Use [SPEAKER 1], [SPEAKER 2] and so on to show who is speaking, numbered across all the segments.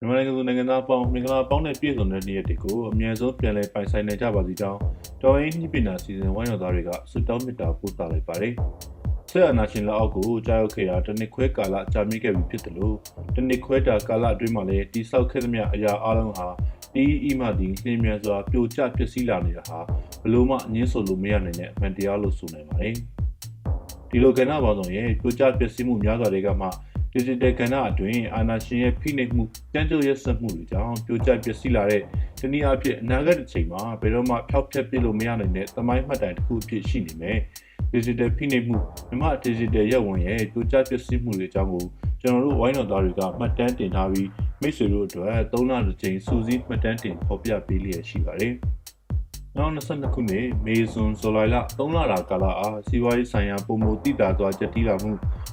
[SPEAKER 1] မြန်မာနိုင်ငံသူနိုင်ငံသားအပေါင်းမင်္ဂလာပေါင်းနဲ့ပြည့်စုံတဲ့နေ့ရက်တွေကိုအမြဲဆုံးပြန်လည်ပိုင်ဆိုင်နိုင်ကြပါစေကြောင်းတော်ရင်းနှိပညာစီစဉ်ဝိုင်းတော်သားတွေကဆုတောင်းမေတ္တာပို့သလိုက်ပါတယ်။ဆက်အနာရှင်လက်အောက်ကိုကြာရောက်ခဲ့တာတစ်နှစ်ခွဲကာလကြာမြင့်ခဲ့ပြီဖြစ်တယ်လို့တစ်နှစ်ခွဲတာကာလအတွင်းမှာလည်းတိဆောက်ခဲ့သမျှအရာအလုံးဟာဒီအီမှဒီလင်းမြန်စွာပြိုကျပျက်စီးလာနေတာဟာဘလို့မှငင်းဆိုလို့မရနိုင်တဲ့အမှန်တရားလို့ဆိုနိုင်ပါတယ်။ဒီလိုကဏ္ဍပေါင်းစုံရဲ့ပြိုကျပျက်စီးမှုများစွာတွေကမှ digital ကဏ္ဍအတွင်းအာဏာရှင်ရဲ့ဖိနှိပ်မှုကြမ်းကြုတ်ရက်စက်မှုတွေကြောင့်ပြိုကျပျက်စီးလာတဲ့တနည်းအားဖြင့်အနာဂတ်တစ်ချိန်မှာဘယ်တော့မှဖျောက်ဖျက်ပြစ်လို့မရနိုင်တဲ့သမိုင်းမှတ်တိုင်တစ်ခုအဖြစ်ရှိနေမယ် digital ဖိနှိပ်မှုမြမ digital ရက်ဝင်ရဲ့ပြိုကျပျက်စီးမှုတွေအကြောင်းကိုကျွန်တော်တို့ဝိုင်းတော်သားတွေကမှတ်တမ်းတင်ထားပြီးမိတ်ဆွေတို့အတွက်၃လတစ်ချိန်စူးစီးမှတ်တမ်းတင်ဖော်ပြပေးလျက်ရှိပါတယ်2022ခုနှစ်မေဇွန်ဇူလိုင်လ3လတာကာလအားစီးပွားရေးဆိုင်ရာပုံမူတည်တာသွားကြတိလာမှု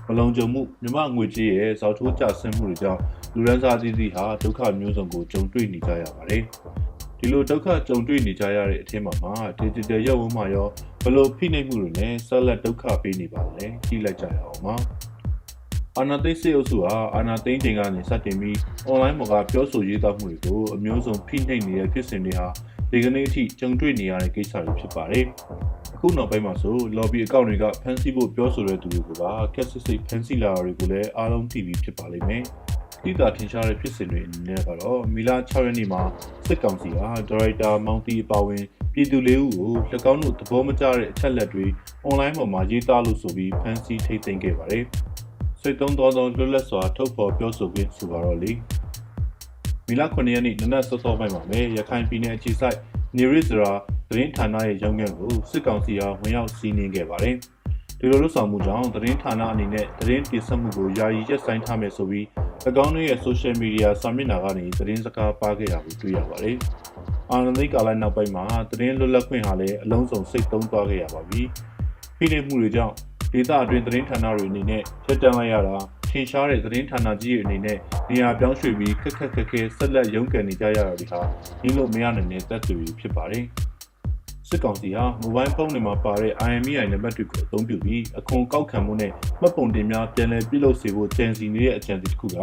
[SPEAKER 1] မလုံခြုံမှုမြမငွေကြေးရဲ့စောက်ထိုးကျဆင်းမှုတွေကြောင့်လူရန်စားသီးသီးဟာဒုက္ခမျိုးစုံကိုကြုံတွေ့နေကြရပါတယ်။ဒီလိုဒုက္ခကြုံတွေ့နေကြရတဲ့အထက်မှာမှာ digital ရုပ်ဝန်းမှာရောဘလို့ဖိနှိပ်မှုတွေနဲ့ဆက်လက်ဒုက္ခပေးနေပါလဲကြည့်လိုက်ကြရအောင်ပါ။အာနာသိစေအုပ်စုဟာအာနာသိန်းချိန်ကနေစတင်ပြီး online မှာကပြောဆိုရေးသားမှုတွေကိုအမျိုးစုံဖိနှိပ်နေတဲ့ဖြစ်စဉ်တွေဟာ ဒီကနေ့အထိကြုံတွေ့နေရတဲ့ကိစ္စတွေဖြစ်ပါတယ်။အခုနောက်ပိုင်းမှာဆို lobby အကောင့်တွေကဖန်ဆီးဖို့ပြောဆိုတဲ့သူတွေကကက်ဆစ်စိတ်ဖန်ဆီးလာတာတွေကိုလည်းအားလုံးသိပြီးဖြစ်ပါလိမ့်မယ်။ဒီတာထင်ရှားတဲ့ဖြစ်စဉ်တွေအနေနဲ့ကတော့မီလာ6ရက်နေ့မှာစစ်ကောင်စီကဒါရိုက်တာမောင်တီအပါဝင်ပြည်သူလေးဦးကို၎င်းတို့သဘောမကျတဲ့အချက်လက်တွေ online ပေါ်မှာရေးသားလို့ဆိုပြီးဖန်ဆီးထိတ်သိမ်းခဲ့ပါတယ်။စိတ်သုံးသောသောလွတ်လပ်စွာထုတ်ဖော်ပြောဆိုခွင့်ဆိုပါတော့လေ။ မီလာ9ရက်နေ့နနက်စောစောပိုင်းမှာပဲရခိုင်ပြည်နယ်အခြေစိုက်နေရစ်စရာသတင်းဌာနရဲ့ရုံးခန်းကိုစစ်ကောင်စီကဝင်ရောက်စီးနင်းခဲ့ပါတယ်။ဒီလိုလှုပ်ဆောင်မှုကြောင့်သတင်းဌာနအနေနဲ့သတင်းတင်ဆက်မှုကိုယာယီရပ်ဆိုင်းထားမယ်ဆိုပြီး၎င်းတို့ရဲ့ social media စာမျက်နှာကနေသတင်းစကားပါခဲ့တာကိုတွေ့ရပါတယ်။အာဏာသိမ်းကာလနောက်ပိုင်းမှာသတင်းလွတ်လပ်ခွင့်ဟာလည်းအလုံးစုံစိတ်သုံးသွားခဲ့ရပါပြီ။ဖိနှိပ်မှုတွေကြောင့်ဒေသအတွင်းသတင်းဌာနတွေအနေနဲ့ချက်တန်းလိုက်ရတာ ထင်ရှားတဲ့သတင်းဌာနကြီးတွေအနေနဲ့နေရာပြောင်းရွှေ့ပြီးခက်ခက်ခက်ခဲဆက်လက်ရုန်းကန်နေကြရတာတွေဟာဒီလိုမရနိုင်တဲ့သက်သေဖြစ်ပါတယ်။စစ်ကောင်စီဟာမိုဘိုင်းဖုန်းတွေမှာပါတဲ့ IMEI နံပါတ်တွေကိုအသုံးပြုပြီးအခွန်ကောက်ခံမှုနဲ့မှတ်ပုံတင်များပြန်လည်ပြုလုပ်စေဖို့ကြံစည်နေတဲ့အကြံစီတစ်ခုက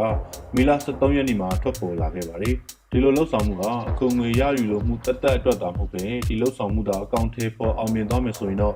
[SPEAKER 1] မီလာ23ရက်နေ့မှာထွက်ပေါ်လာခဲ့ပါတယ်။ဒီလိုလှုပ်ဆောင်မှုကအကုံငွေရယူလို့မှုတက်တက်အတွက်သာမဟုတ်ပဲဒီလှုပ်ဆောင်မှုသာအကောင့်ထဲပေါ်အောင်မြင်သွားမယ်ဆိုရင်တော့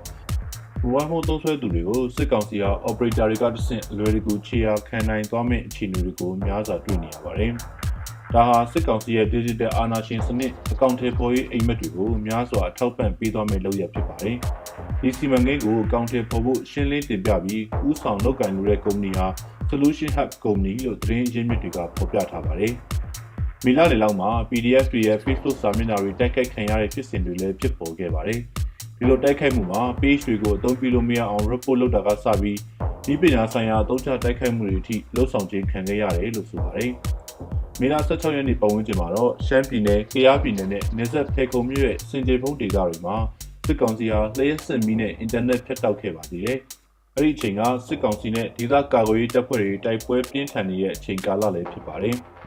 [SPEAKER 1] မိုဘိုင်းဖုန်းသုံးစွဲသူတွေကိုစစ်ကောင်စီက operator တွေကတဆင့်အလွယ်တကူခြေရာခံနိုင်သွားမယ့်အခြေအနေတွေကိုများစွာတွေ့နေရပါတယ်။ဒါဟာစစ်ကောင်စီရဲ့ digital အာဏာရှင်စနစ်အကောင့်ထဲပေါ်ရေးအိမ်မက်တွေကိုများစွာအထောက်ပံ့ပေးသွားမယ့်လုပ်ရဖြစ်ပါတယ်။ဒီစီမံကိန်းကိုအကောင့်ထဲပေါ်ဖို့ရှင်းလင်းတင်ပြပြီးဥဆောင်လုပ်ကိုင်နေတဲ့ကုမ္ပဏီဟာ Solution Hub ကုမ္ပဏီလို့သတင်းရင်းမြစ်တွေကဖော်ပြထားပါတယ်။မီလာလေလောက်မှာ PDF တွေရဲ့ Facebook စာမျက်နှာတွေတိုက်ခိုက်ခံရတဲ့ဖြစ်စဉ်တွေလည်းဖြစ်ပေါ်ခဲ့ပါတယ်။ ဒီလိုတိုက်ခိုက်မှုမှာ page တွေကိုအသုံးပြုလို့မရအောင် report လုပ်တာကစပြီးဒီပညာဆိုင်ရာအသုံးချတိုက်ခိုက်မှုတွေအထိလှုပ်ဆောင်ခြင်းခံခဲ့ရတယ်လို့ဆိုပါတယ်။မေလ16ရက်နေ့ပတ်ဝန်းကျင်မှာတော့ရှမ်းပြည်နယ်၊ကယားပြည်နယ်နဲ့နေဆက်ဖေကုံမြို့ရဲ့စင်ကြေဖုံးဒေသတွေမှာစစ်ကောင်စီဟာလျှက်စစ်မီးနဲ့အင်တာနက်ဖြတ်တောက်ခဲ့ပါသေးတယ်။အဲ့ဒီအချိန်ကစစ်ကောင်စီနဲ့ဒေသကာကွယ်ရေးတပ်ဖွဲ့တွေတိုက်ပွဲပြင်းထန်နေတဲ့အချိန်ကာလလည်းဖြစ်ပါတယ်။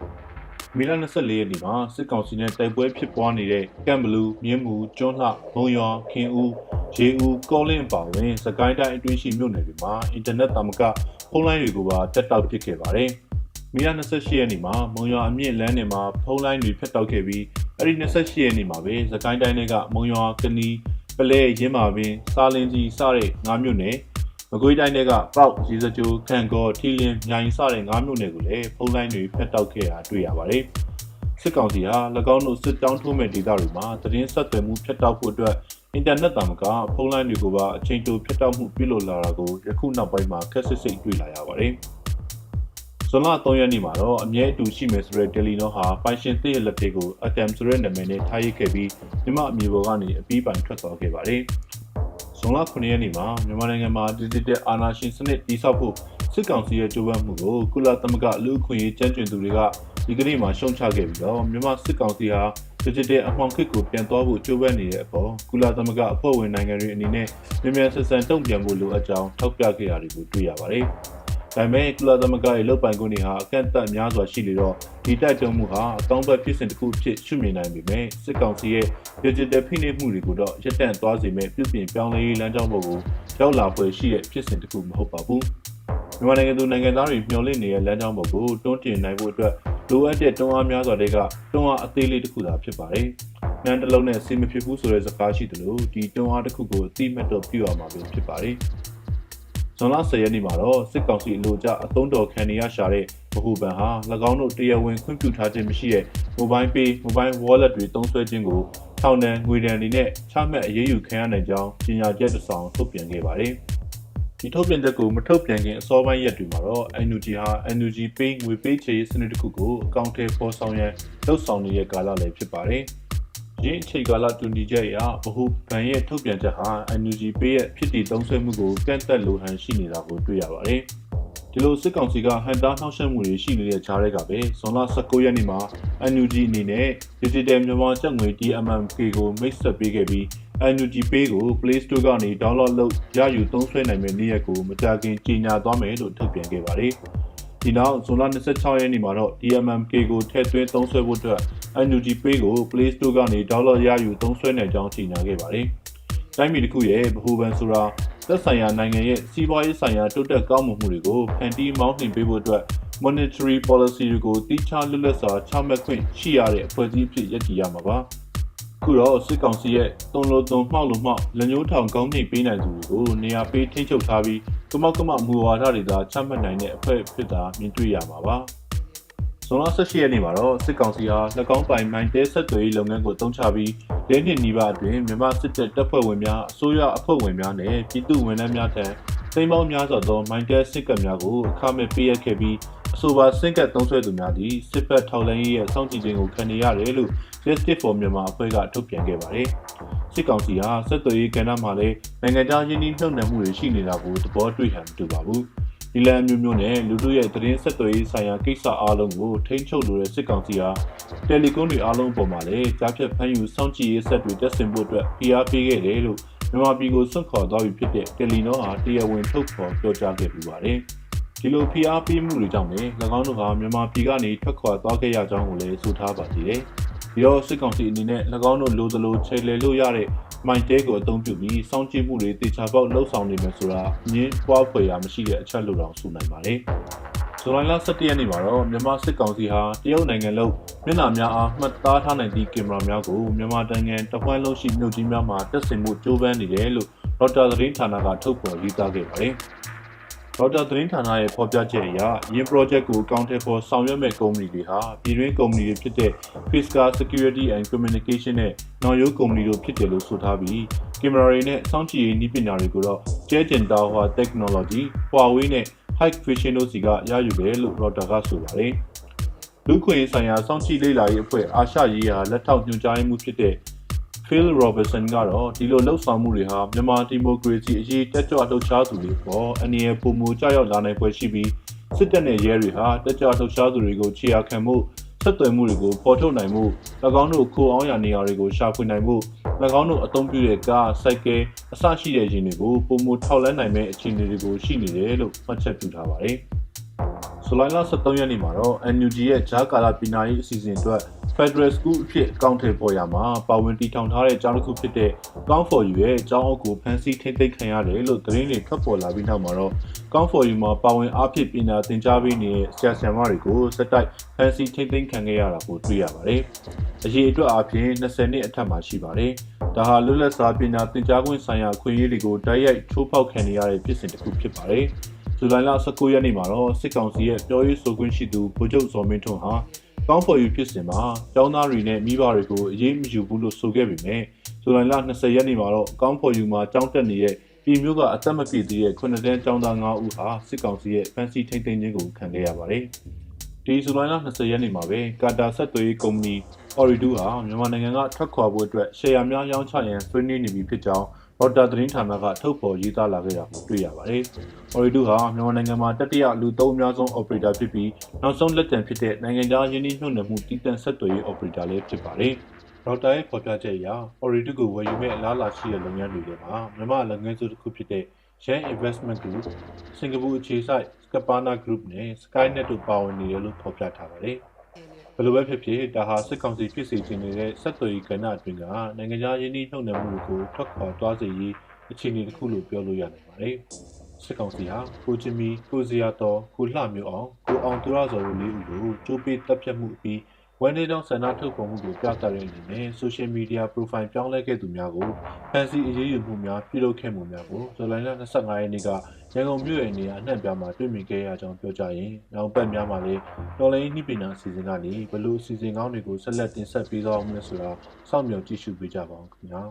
[SPEAKER 1] မေလ24ရက်နေ့မှာစစ်ကောင်စီနဲ့တိုက်ပွဲဖြစ်ပွားနေတဲ့ကမ်ဘလူးမြင်းမူကျွန်းလှမုံရွာခင်ဦးရေဦးကောလင်းပါဝင်စကိုင်းတိုင်းအတွင်းရှိမြို့နယ်တွေမှာအင်တာနက်တာမကဖုန်းလိုင်းတွေကိုပါတက်တောက်ပစ်ခဲ့ပါတယ်။မေလ28ရက်နေ့မှာမုံရွာအမြင့်လမ်းနယ်မှာဖုန်းလိုင်းတွေဖျက်တောက်ခဲ့ပြီးအဲ့ဒီ28ရက်နေ့မှာပဲစကိုင်းတိုင်းကမုံရွာကနီပလဲရင်းမာပင်စားလင်းကြီးစတဲ့၅မြို့နယ် မကွေးတိုင်းတွေကပေါက်ရေစကြိုခံကောထီလင်းမြိုင်စတဲ့၅မြို့နယ်ကိုလည်းဖုန်းလိုင်းတွေဖျက်တောက်ခဲ့တာတွေ့ရပါတယ်။စစ်ကောင်စီဟာ၎င်းတို့စစ်တောင်းထိုးမဲ့ဒေသတွေမှာသတင်းဆက်သွယ်မှုဖျက်တောက်ဖို့အတွက်အင်တာနက်တာမကဖုန်းလိုင်းတွေကိုပါအချိန်တိုဖျက်တောက်မှုပြုလုပ်လာတာကိုယခုနောက်ပိုင်းမှာခက်ဆစ်စိတ်တွေ့လာရပါတယ်။ဇွန်လ3ရက်နေ့မှာတော့အမြဲအတူရှိမယ်ဆိုတဲ့တယ်လီနောဟာပိုင်ရှင်သစ်ရဲ့လက်ထက်ကိုအတမ်ဆိုတဲ့နာမည်နဲ့ထားရစ်ခဲ့ပြီးမြမအမျိုးပေါ်ကနေအပြီးပိုင်ထွက်သွားခဲ့ပါတယ်။ ဇွန်လ9ရက်နေ့မှာမြန်မာနိုင်ငံမှာ digital အာဏာရှင်စနစ်တည်ဆောက်ဖို့စစ်ကောင်စီရဲ့ကြိုးပမ်းမှုကိုကုလသမဂ္ဂလူ့အခွင့်အရေးကြမ်းကြုတ်သူတွေကဒီကနေ့မှာရှုံချခဲ့ပြီးတော့မြန်မာစစ်ကောင်စီဟာ digital အမှောင်ခေတ်ကိုပြန်သွားဖို့ကြိုးပမ်းနေတဲ့အပေါ်ကုလသမဂ္ဂအဖွဲ့ဝင်နိုင်ငံတွေအနေနဲ့မြန်မြန်ဆန်ဆန်တုံ့ပြန်ဖို့လိုအပ်ကြောင်းထောက်ပြခဲ့ရတယ်ကိုတွေ့ရပါတယ်။ ဒါပေမဲ့ကုလသမဂ္ဂရဲ့လုပ်ပိုင်ခွင့်တွေဟာအကန့်အသတ်များစွာရှိနေတော့ဒီတိုက်တွန်းမှုဟာအကောင့်ဘက်ဖြစ်စဉ်တစ်ခုဖြစ်ရှုမြင်နိုင်ပေမဲ့စစ်ကောင်စီရဲ့ digital ဖိနှိပ်မှုတွေကိုတော့ရပ်တန့်သွားစေမဲ့ပြုပြင်ပြောင်းလဲရေးလမ်းကြောင်းပေါ်ကိုရောက်လာပွဲရှိတဲ့ဖြစ်စဉ်တစ်ခုမဟုတ်ပါဘူးမြန်မာနိုင်ငံသူနိုင်ငံသားတွေမျှော်လင့်နေတဲ့လမ်းကြောင်းပေါ်ကိုတွန်းတင်နိုင်ဖို့အတွက်လိုအပ်တဲ့တွန်းအားများစွာတွေကတွန်းအားအသေးလေးတစ်ခုသာဖြစ်ပါတယ်။နန်းတစ်လုံးနဲ့စီမဖြစ်ဘူးဆိုတဲ့စကားရှိတယ်လို့ဒီတွန်းအားတစ်ခုကိုအတိမတ်တော့ပြုရမှာပဲဖြစ်ပါတယ်။ ဇွန်လ10ရက်နေ့မှာတော့စစ်ကောင်စီအလို့ကြအသုံးတော်ခံနေရရှာတဲ့ဗဟုပန်ဟာ၎င်းတို့တရားဝင်ခွင့်ပြုထားခြင်းမရှိတဲ့ Mobile Pay Mobile Wallet တွေသုံးစွဲခြင်းကိုထောင်ဒဏ်ငွေဒဏ်တွေနဲ့ချမှတ်အရေးယူခံရနိုင်ကြောင်းကြေညာချက်တစ်စောင်ထုတ်ပြန်ခဲ့ပါတယ်။ဒီထုတ်ပြန်ချက်ကိုမထုတ်ပြန်ခင်အစောပိုင်းရက်တွေမှာတော့ NUG ဟာ NUG Pay ငွေပေးချေစနစ်တစ်ခုကိုအကောင့်ထဲပေါ်ဆောင်ရန်လှုပ်ဆောင်နေတဲ့ကာလလည်းဖြစ်ပါတယ်။ ရင်းအချိန်ကာလတူညီချက်အရဗဟုဗန်ရဲ့ထုတ်ပြန်ချက်ဟာ NUG Pay ရဲ့ဖြစ်တည်သုံးစွဲမှုကိုကန့်သက်လိုဟန်ရှိနေတာကိုတွေ့ရပါတယ်။ဒီလိုစစ်ကောင်စီကဟန်တာနှောက်ယှက်မှုတွေရှိနေတဲ့ကြားတွေကပဲဇွန်လ19ရက်နေ့မှာ NUG အနေနဲ့ Digital မြန်မာကျပ်ငွေ DMMK ကိုမိတ်ဆက်ပေးခဲ့ပြီး NUG Pay ကို Play Store ကနေ download လုပ်ရယူသုံးစွဲနိုင်မယ့်နေ့ရက်ကိုမကြာခင်ကြေညာသွားမယ်လို့ထုတ်ပြန်ခဲ့ပါတယ်။ဒီနောက်ဇွန်လ26ရက်နေ့မှာတော့ DMMK ကိုထည့်သွင်းသုံးစွဲဖို့အတွက် NUG Pay ကို Play Store ကနေ download ရယူသုံးစွဲနိုင်ကြောင်းကြေညာခဲ့ပါတယ်။တိုင်းပြည်တစ်ခုရဲ့ဗဟိုဘဏ်ဆိုတာသက်ဆိုင်ရာနိုင်ငံရဲ့စီးပွားရေးဆိုင်ရာတိုးတက်ကောင်းမွန်မှုတွေကိုဖန်တီးမောင်းနှင်ပေးဖို့အတွက် monetary policy တွေကိုတိကျလွတ်လပ်စွာချမှတ်ခွင့်ရှိရတဲ့အဖွဲ့အစည်းဖြစ်ရည်တည်ရမှာပါ။ခုတော့စစ်ကောင်စီရဲ့တုံလိုတုံမှောက်လို့မှောက်လက်ညှိုးထောင်ကောင်းနေပေးနိုင်သူတွေကိုနေရာပေးထိန်းချုပ်ထားပြီးကမောက်ကမမူဝါဒတွေသာချမှတ်နိုင်တဲ့အဖွဲ့ဖြစ်တာမြင်တွေ့ရမှာပါ။ ဇွန်လ18ရက်နေ့မှာတော့စစ်ကောင်စီဟာ၎င်းပိုင်မိုင်းတဲဆက်သွယ်ရေးလုပ်ငန်းကိုတုံးချပြီး၄နှစ်နီးပါးအတွင်းမြန်မာစစ်တပ်တပ်ဖွဲ့ဝင်များအစိုးရအဖွဲ့ဝင်များနဲ့ပြည်သူဝန်ထမ်းများထံသိမ်းပေါင်းများစွာသောမိုင်းတဲစစ်ကပ်များကိုအခမဲ့ပေးအပ်ခဲ့ပြီးအဆိုပါစင်ကတ်သုံးဆွဲသူများသည်စစ်ဘက်ထောက်လှမ်းရေးရဲ့စောင့်ကြည့်ခြင်းကိုခံနေရတယ်လို့ Justice for Myanmar အဖွဲ့ကထုတ်ပြန်ခဲ့ပါတယ်။စစ်ကောင်စီဟာဆက်သွယ်ရေးကဏ္ဍမှာလည်းနိုင်ငံခြားယင်းနှိမ့်နှံမှုတွေရှိနေတာကိုသဘောတွေ့ဟန်မတူပါဘူး။ ဒီလန်မျိုးမျိုးနဲ့လူတို့ရဲ့သတင်းဆက်သွယ်ရေးဆိုင်ရာကိစ္စအလုံးကိုထိန်းချုပ်လိုတဲ့စစ်ကောင်စီဟာတယ်လီကွန်တွေအလုံးပေါ်မှာလည်းကြားဖြတ်ဖမ်းယူစောင့်ကြည့်ရေးဆက်တွေတက်ဆင်ဖို့အတွက်ဖိအားပေးခဲ့တယ်လို့မြန်မာပြည်ကိုစွန့်ခေါ်သွားပြီဖြစ်တဲ့တယ်လီနောဟာတရားဝင်ထုတ်ဖော်ပြောကြားခဲ့ပြီးပါတယ်။ဒီလိုဖိအားပေးမှုတွေကြောင့်လည်း၎င်းတို့ဟာမြန်မာပြည်ကနေထွက်ခွာသွားခဲ့ရကြောင်းကိုလည်းဆိုထားပါသေးတယ်။ပြီးတော့စစ်ကောင်စီအနေနဲ့၎င်းတို့လိုသလိုချိန်လေလို့ရတဲ့ မိုင်တဲကိုအသုံးပြုပြီးစောင့်ကြည့်မှုတွေတေချာပေါက်လှုပ်ဆောင်နေမယ်ဆိုတာငင်းပွားဖွယ်ရာမရှိတဲ့အချက်လို့တောင်ဆိုနိုင်ပါတယ်။ဇူလိုင်လ17ရက်နေ့မှာတော့မြန်မာစစ်ကောင်စီဟာတရုတ်နိုင်ငံလုံးမျက်နှာများအားမှတ်သားထားနိုင်သည့်ကင်မရာများကိုမြန်မာနိုင်ငံတပွန်းလုံးရှိမြို့ကြီးများမှာတက်ဆင်မှုကြိုးပမ်းနေတယ်လို့ဒေါက်တာသတင်းဌာနကထုတ်ဖော်ရေးသားခဲ့ပါတယ်။ ဒေါက်တာသတင်းဌာနရဲ့ဖော်ပြချက်အရယင်း project ကို counter for ဆောင်ရွက်မဲ့ကုမ္ပဏီတွေဟာပြည်တွင်းကုမ္ပဏီတွေဖြစ်တဲ့ Fisker Security and Communication နဲ့ Noyo ကုမ္ပဏီတို့ဖြစ်တယ်လို့ဆိုထားပြီးကင်မရာတွေနဲ့စောင့်ကြည့်ရေးနည်းပညာတွေကိုတော့ Jetgen Dahua Technology, Huawei နဲ့ Hike Vision တို့စီကရယူတယ်လို့ Reuters ကဆိုပါတယ်။လူခွင့်ဆိုင်ရာစောင့်ကြည့်လေ့လာရေးအဖွဲ့အာရှရေးရာလက်ထောက်ညွှန်ကြားမှုဖြစ်တဲ့ Phil Robertson ကတော့ဒီလိုလှုပ်ဆောင်မှုတွေဟာမြန်မာဒီမိုကရေစီအရေးတက်ကြွလှုပ်ရှားသူတွေပေါ်အနေနဲ့ပုံမူကြောက်ရောက်လာနိုင်ပွဲရှိပြီးစစ်တပ်နဲ့ရဲတွေဟာတက်ကြွလှုပ်ရှားသူတွေကိုခြေရာခံမှုဆက်သွယ်မှုတွေကိုပေါ်ထုတ်နိုင်မှု၎င်းတို့ခိုအောင်ရနေရာတွေကိုရှာဖွေနိုင်မှု၎င်းတို့အသုံးပြုတဲ့ကားစိုက်ကဲအစရှိတဲ့ယာဉ်တွေကိုပုံမူထောက်လန်းနိုင်မဲ့အခြေအနေတွေကိုရှိနေတယ်လို့မှတ်ချက်ပြုထားပါတယ်။ဇူလိုင်လ23ရက်နေ့မှာတော့ NUG ရဲ့ဂျာကာလာပီနာရေးအစီအစဉ်အတွက် Federal School အဖြစ်အကောင့်ထည့်ပေါ်ရမှာပါဝင်တည်ထောင်ထားတဲ့ကျောင်းတစ်ခုဖြစ်တဲ့ Count for You ရဲ့ကျောင်းအုပ်ကိုဖမ်းဆီးထိန်းသိမ်းခံရတယ်လို့သတင်းတွေထွက်ပေါ်လာပြီးနောက်မှာတော့ Count for You မှာပါဝင်အားဖြင့်ပညာသင်ကြားပေးနေတဲ့ဆရာဆရာမတွေကိုစက်တိုက်ဖမ်းဆီးထိန်းသိမ်းခံခဲ့ရတာကိုတွေ့ရပါတယ်။အရေးအတွက်အားဖြင့်20နှစ်အထက်မှာရှိပါတယ်။ဒါဟာလွတ်လပ်စွာပညာသင်ကြားခွင့်ဆိုင်ရာခွင့်ရေးတွေကိုတိုက်ရိုက်ချိုးဖောက်ခံနေရတဲ့ဖြစ်စဉ်တစ်ခုဖြစ်ပါတယ်။ဇူလိုင်လ19ရက်နေ့မှာတော့စစ်ကောင်စီရဲ့ပြောရေးဆိုခွင့်ရှိသူဗိုလ်ချုပ်စောမင်းထွန်းဟာ ကောင်းဖော်ယူဖြစ်စဉ်မှာကျောင်းသားတွေနဲ့မိဘတွေကိုအရေးမယူဘူးလို့ဆိုခဲ့ပေမဲ့ဇူလိုင်လ20ရက်နေ့မှာတော့ကောင်းဖော်ယူမှာကျောင်းတက်နေတဲ့ပြည်မျိုးကအသက်မပြည့်သေးတဲ့ခုနှစ်တန်းကျောင်းသား9ဦးဟာစစ်ကောင်စီရဲ့ဖမ်းဆီးထိန်းသိမ်းခြင်းကိုခံခဲ့ရပါတယ်။ဒီဇူလိုင်လ20ရက်နေ့မှာပဲကာတာဆက်သွေးကုမ္ပဏီ Oridu ဟာမြန်မာနိုင်ငံကထွက်ခွာဖို့အတွက်ရှယ်ယာများရောင်းချရန်ဆွေးနွေးနေပြီဖြစ်ကြောင်း ရော်တာသတင်းဌာနကထုတ်ဖော်ရေးသားလာခဲ့တာကိုတွေ့ရပါတယ်။ Oridu ဟာမြန်မာနိုင်ငံမှာတတိယလူသုံးအများဆုံး operator ဖြစ်ပြီးနောက်ဆုံးလက်ကျန်ဖြစ်တဲ့နိုင်ငံခြားယင်းနှိမ့်နှံမှုတည်တံ့ဆက်သွယ်ရေး operator လည်းဖြစ်ပါတယ်။ရော်တာရဲ့ဖော်ပြချက်အရ Oridu ကိုဝယ်ယူမဲ့အလားအလာရှိတဲ့လုပ်ငန်းတွေထဲမှာမြန်မာလုပ်ငန်းစုတစ်ခုဖြစ်တဲ့ Shan Investment Group, စင်ကာပူအခြေစိုက် Scapana Group နဲ့ Skynet တို့ပါဝင်နေတယ်လို့ဖော်ပြထားပါတယ်။ဘ ယ်လိုပဲဖြစ်ဖြစ်ဒါဟာစစ်ကောင်စီဖြစ်စေချင်နေတဲ့စက်သွေးကဏ္ဍအတွင်းကနိုင်ငံခြားယင်းနှိမ့်နှုတ်နယ်မှုတွေကိုထွက်ခွာသွားစေရေးအခြေအနေတစ်ခုလို့ပြောလို့ရနိုင်ပါတယ်။စစ်ကောင်စီဟာကိုချင်းမီကိုစရာတော်ကိုလှမျိုးအောင်ကိုအောင်သူရဇော်တို့လေးဦးကိုကျိုးပေးတပ်ဖြတ်မှုအပြီးဝန်နေတောင်ဆန္ဒထုတ်ဖော်မှုကိုပြသတဲ့အနေနဲ့ social media profile ပြောင်းလဲခဲ့သူများကိုဖန်စီအရေးယူမှုများပြုလုပ်ခဲ့မှုများကိုဇူလိုင်လ25ရက်နေ့က ရန်ကုန်မြို့ရဲ့နေရာအနှံ့ပြားမှာတွေ့မြင်ခဲ့ရကြောင်းပြောကြားရင်နောက်ပတ်များမှာလည်းတော်လိုင်းနှိပညာအစီအစဉ်ကနေဘလို့အစီအစဉ်ကောင်းတွေကိုဆက်လက်တင်ဆက်ပေးသွားအောင်လဲဆိုတာစောင့်မျှော်ကြည့်ရှုပေးကြပါဦးခင်ဗျာ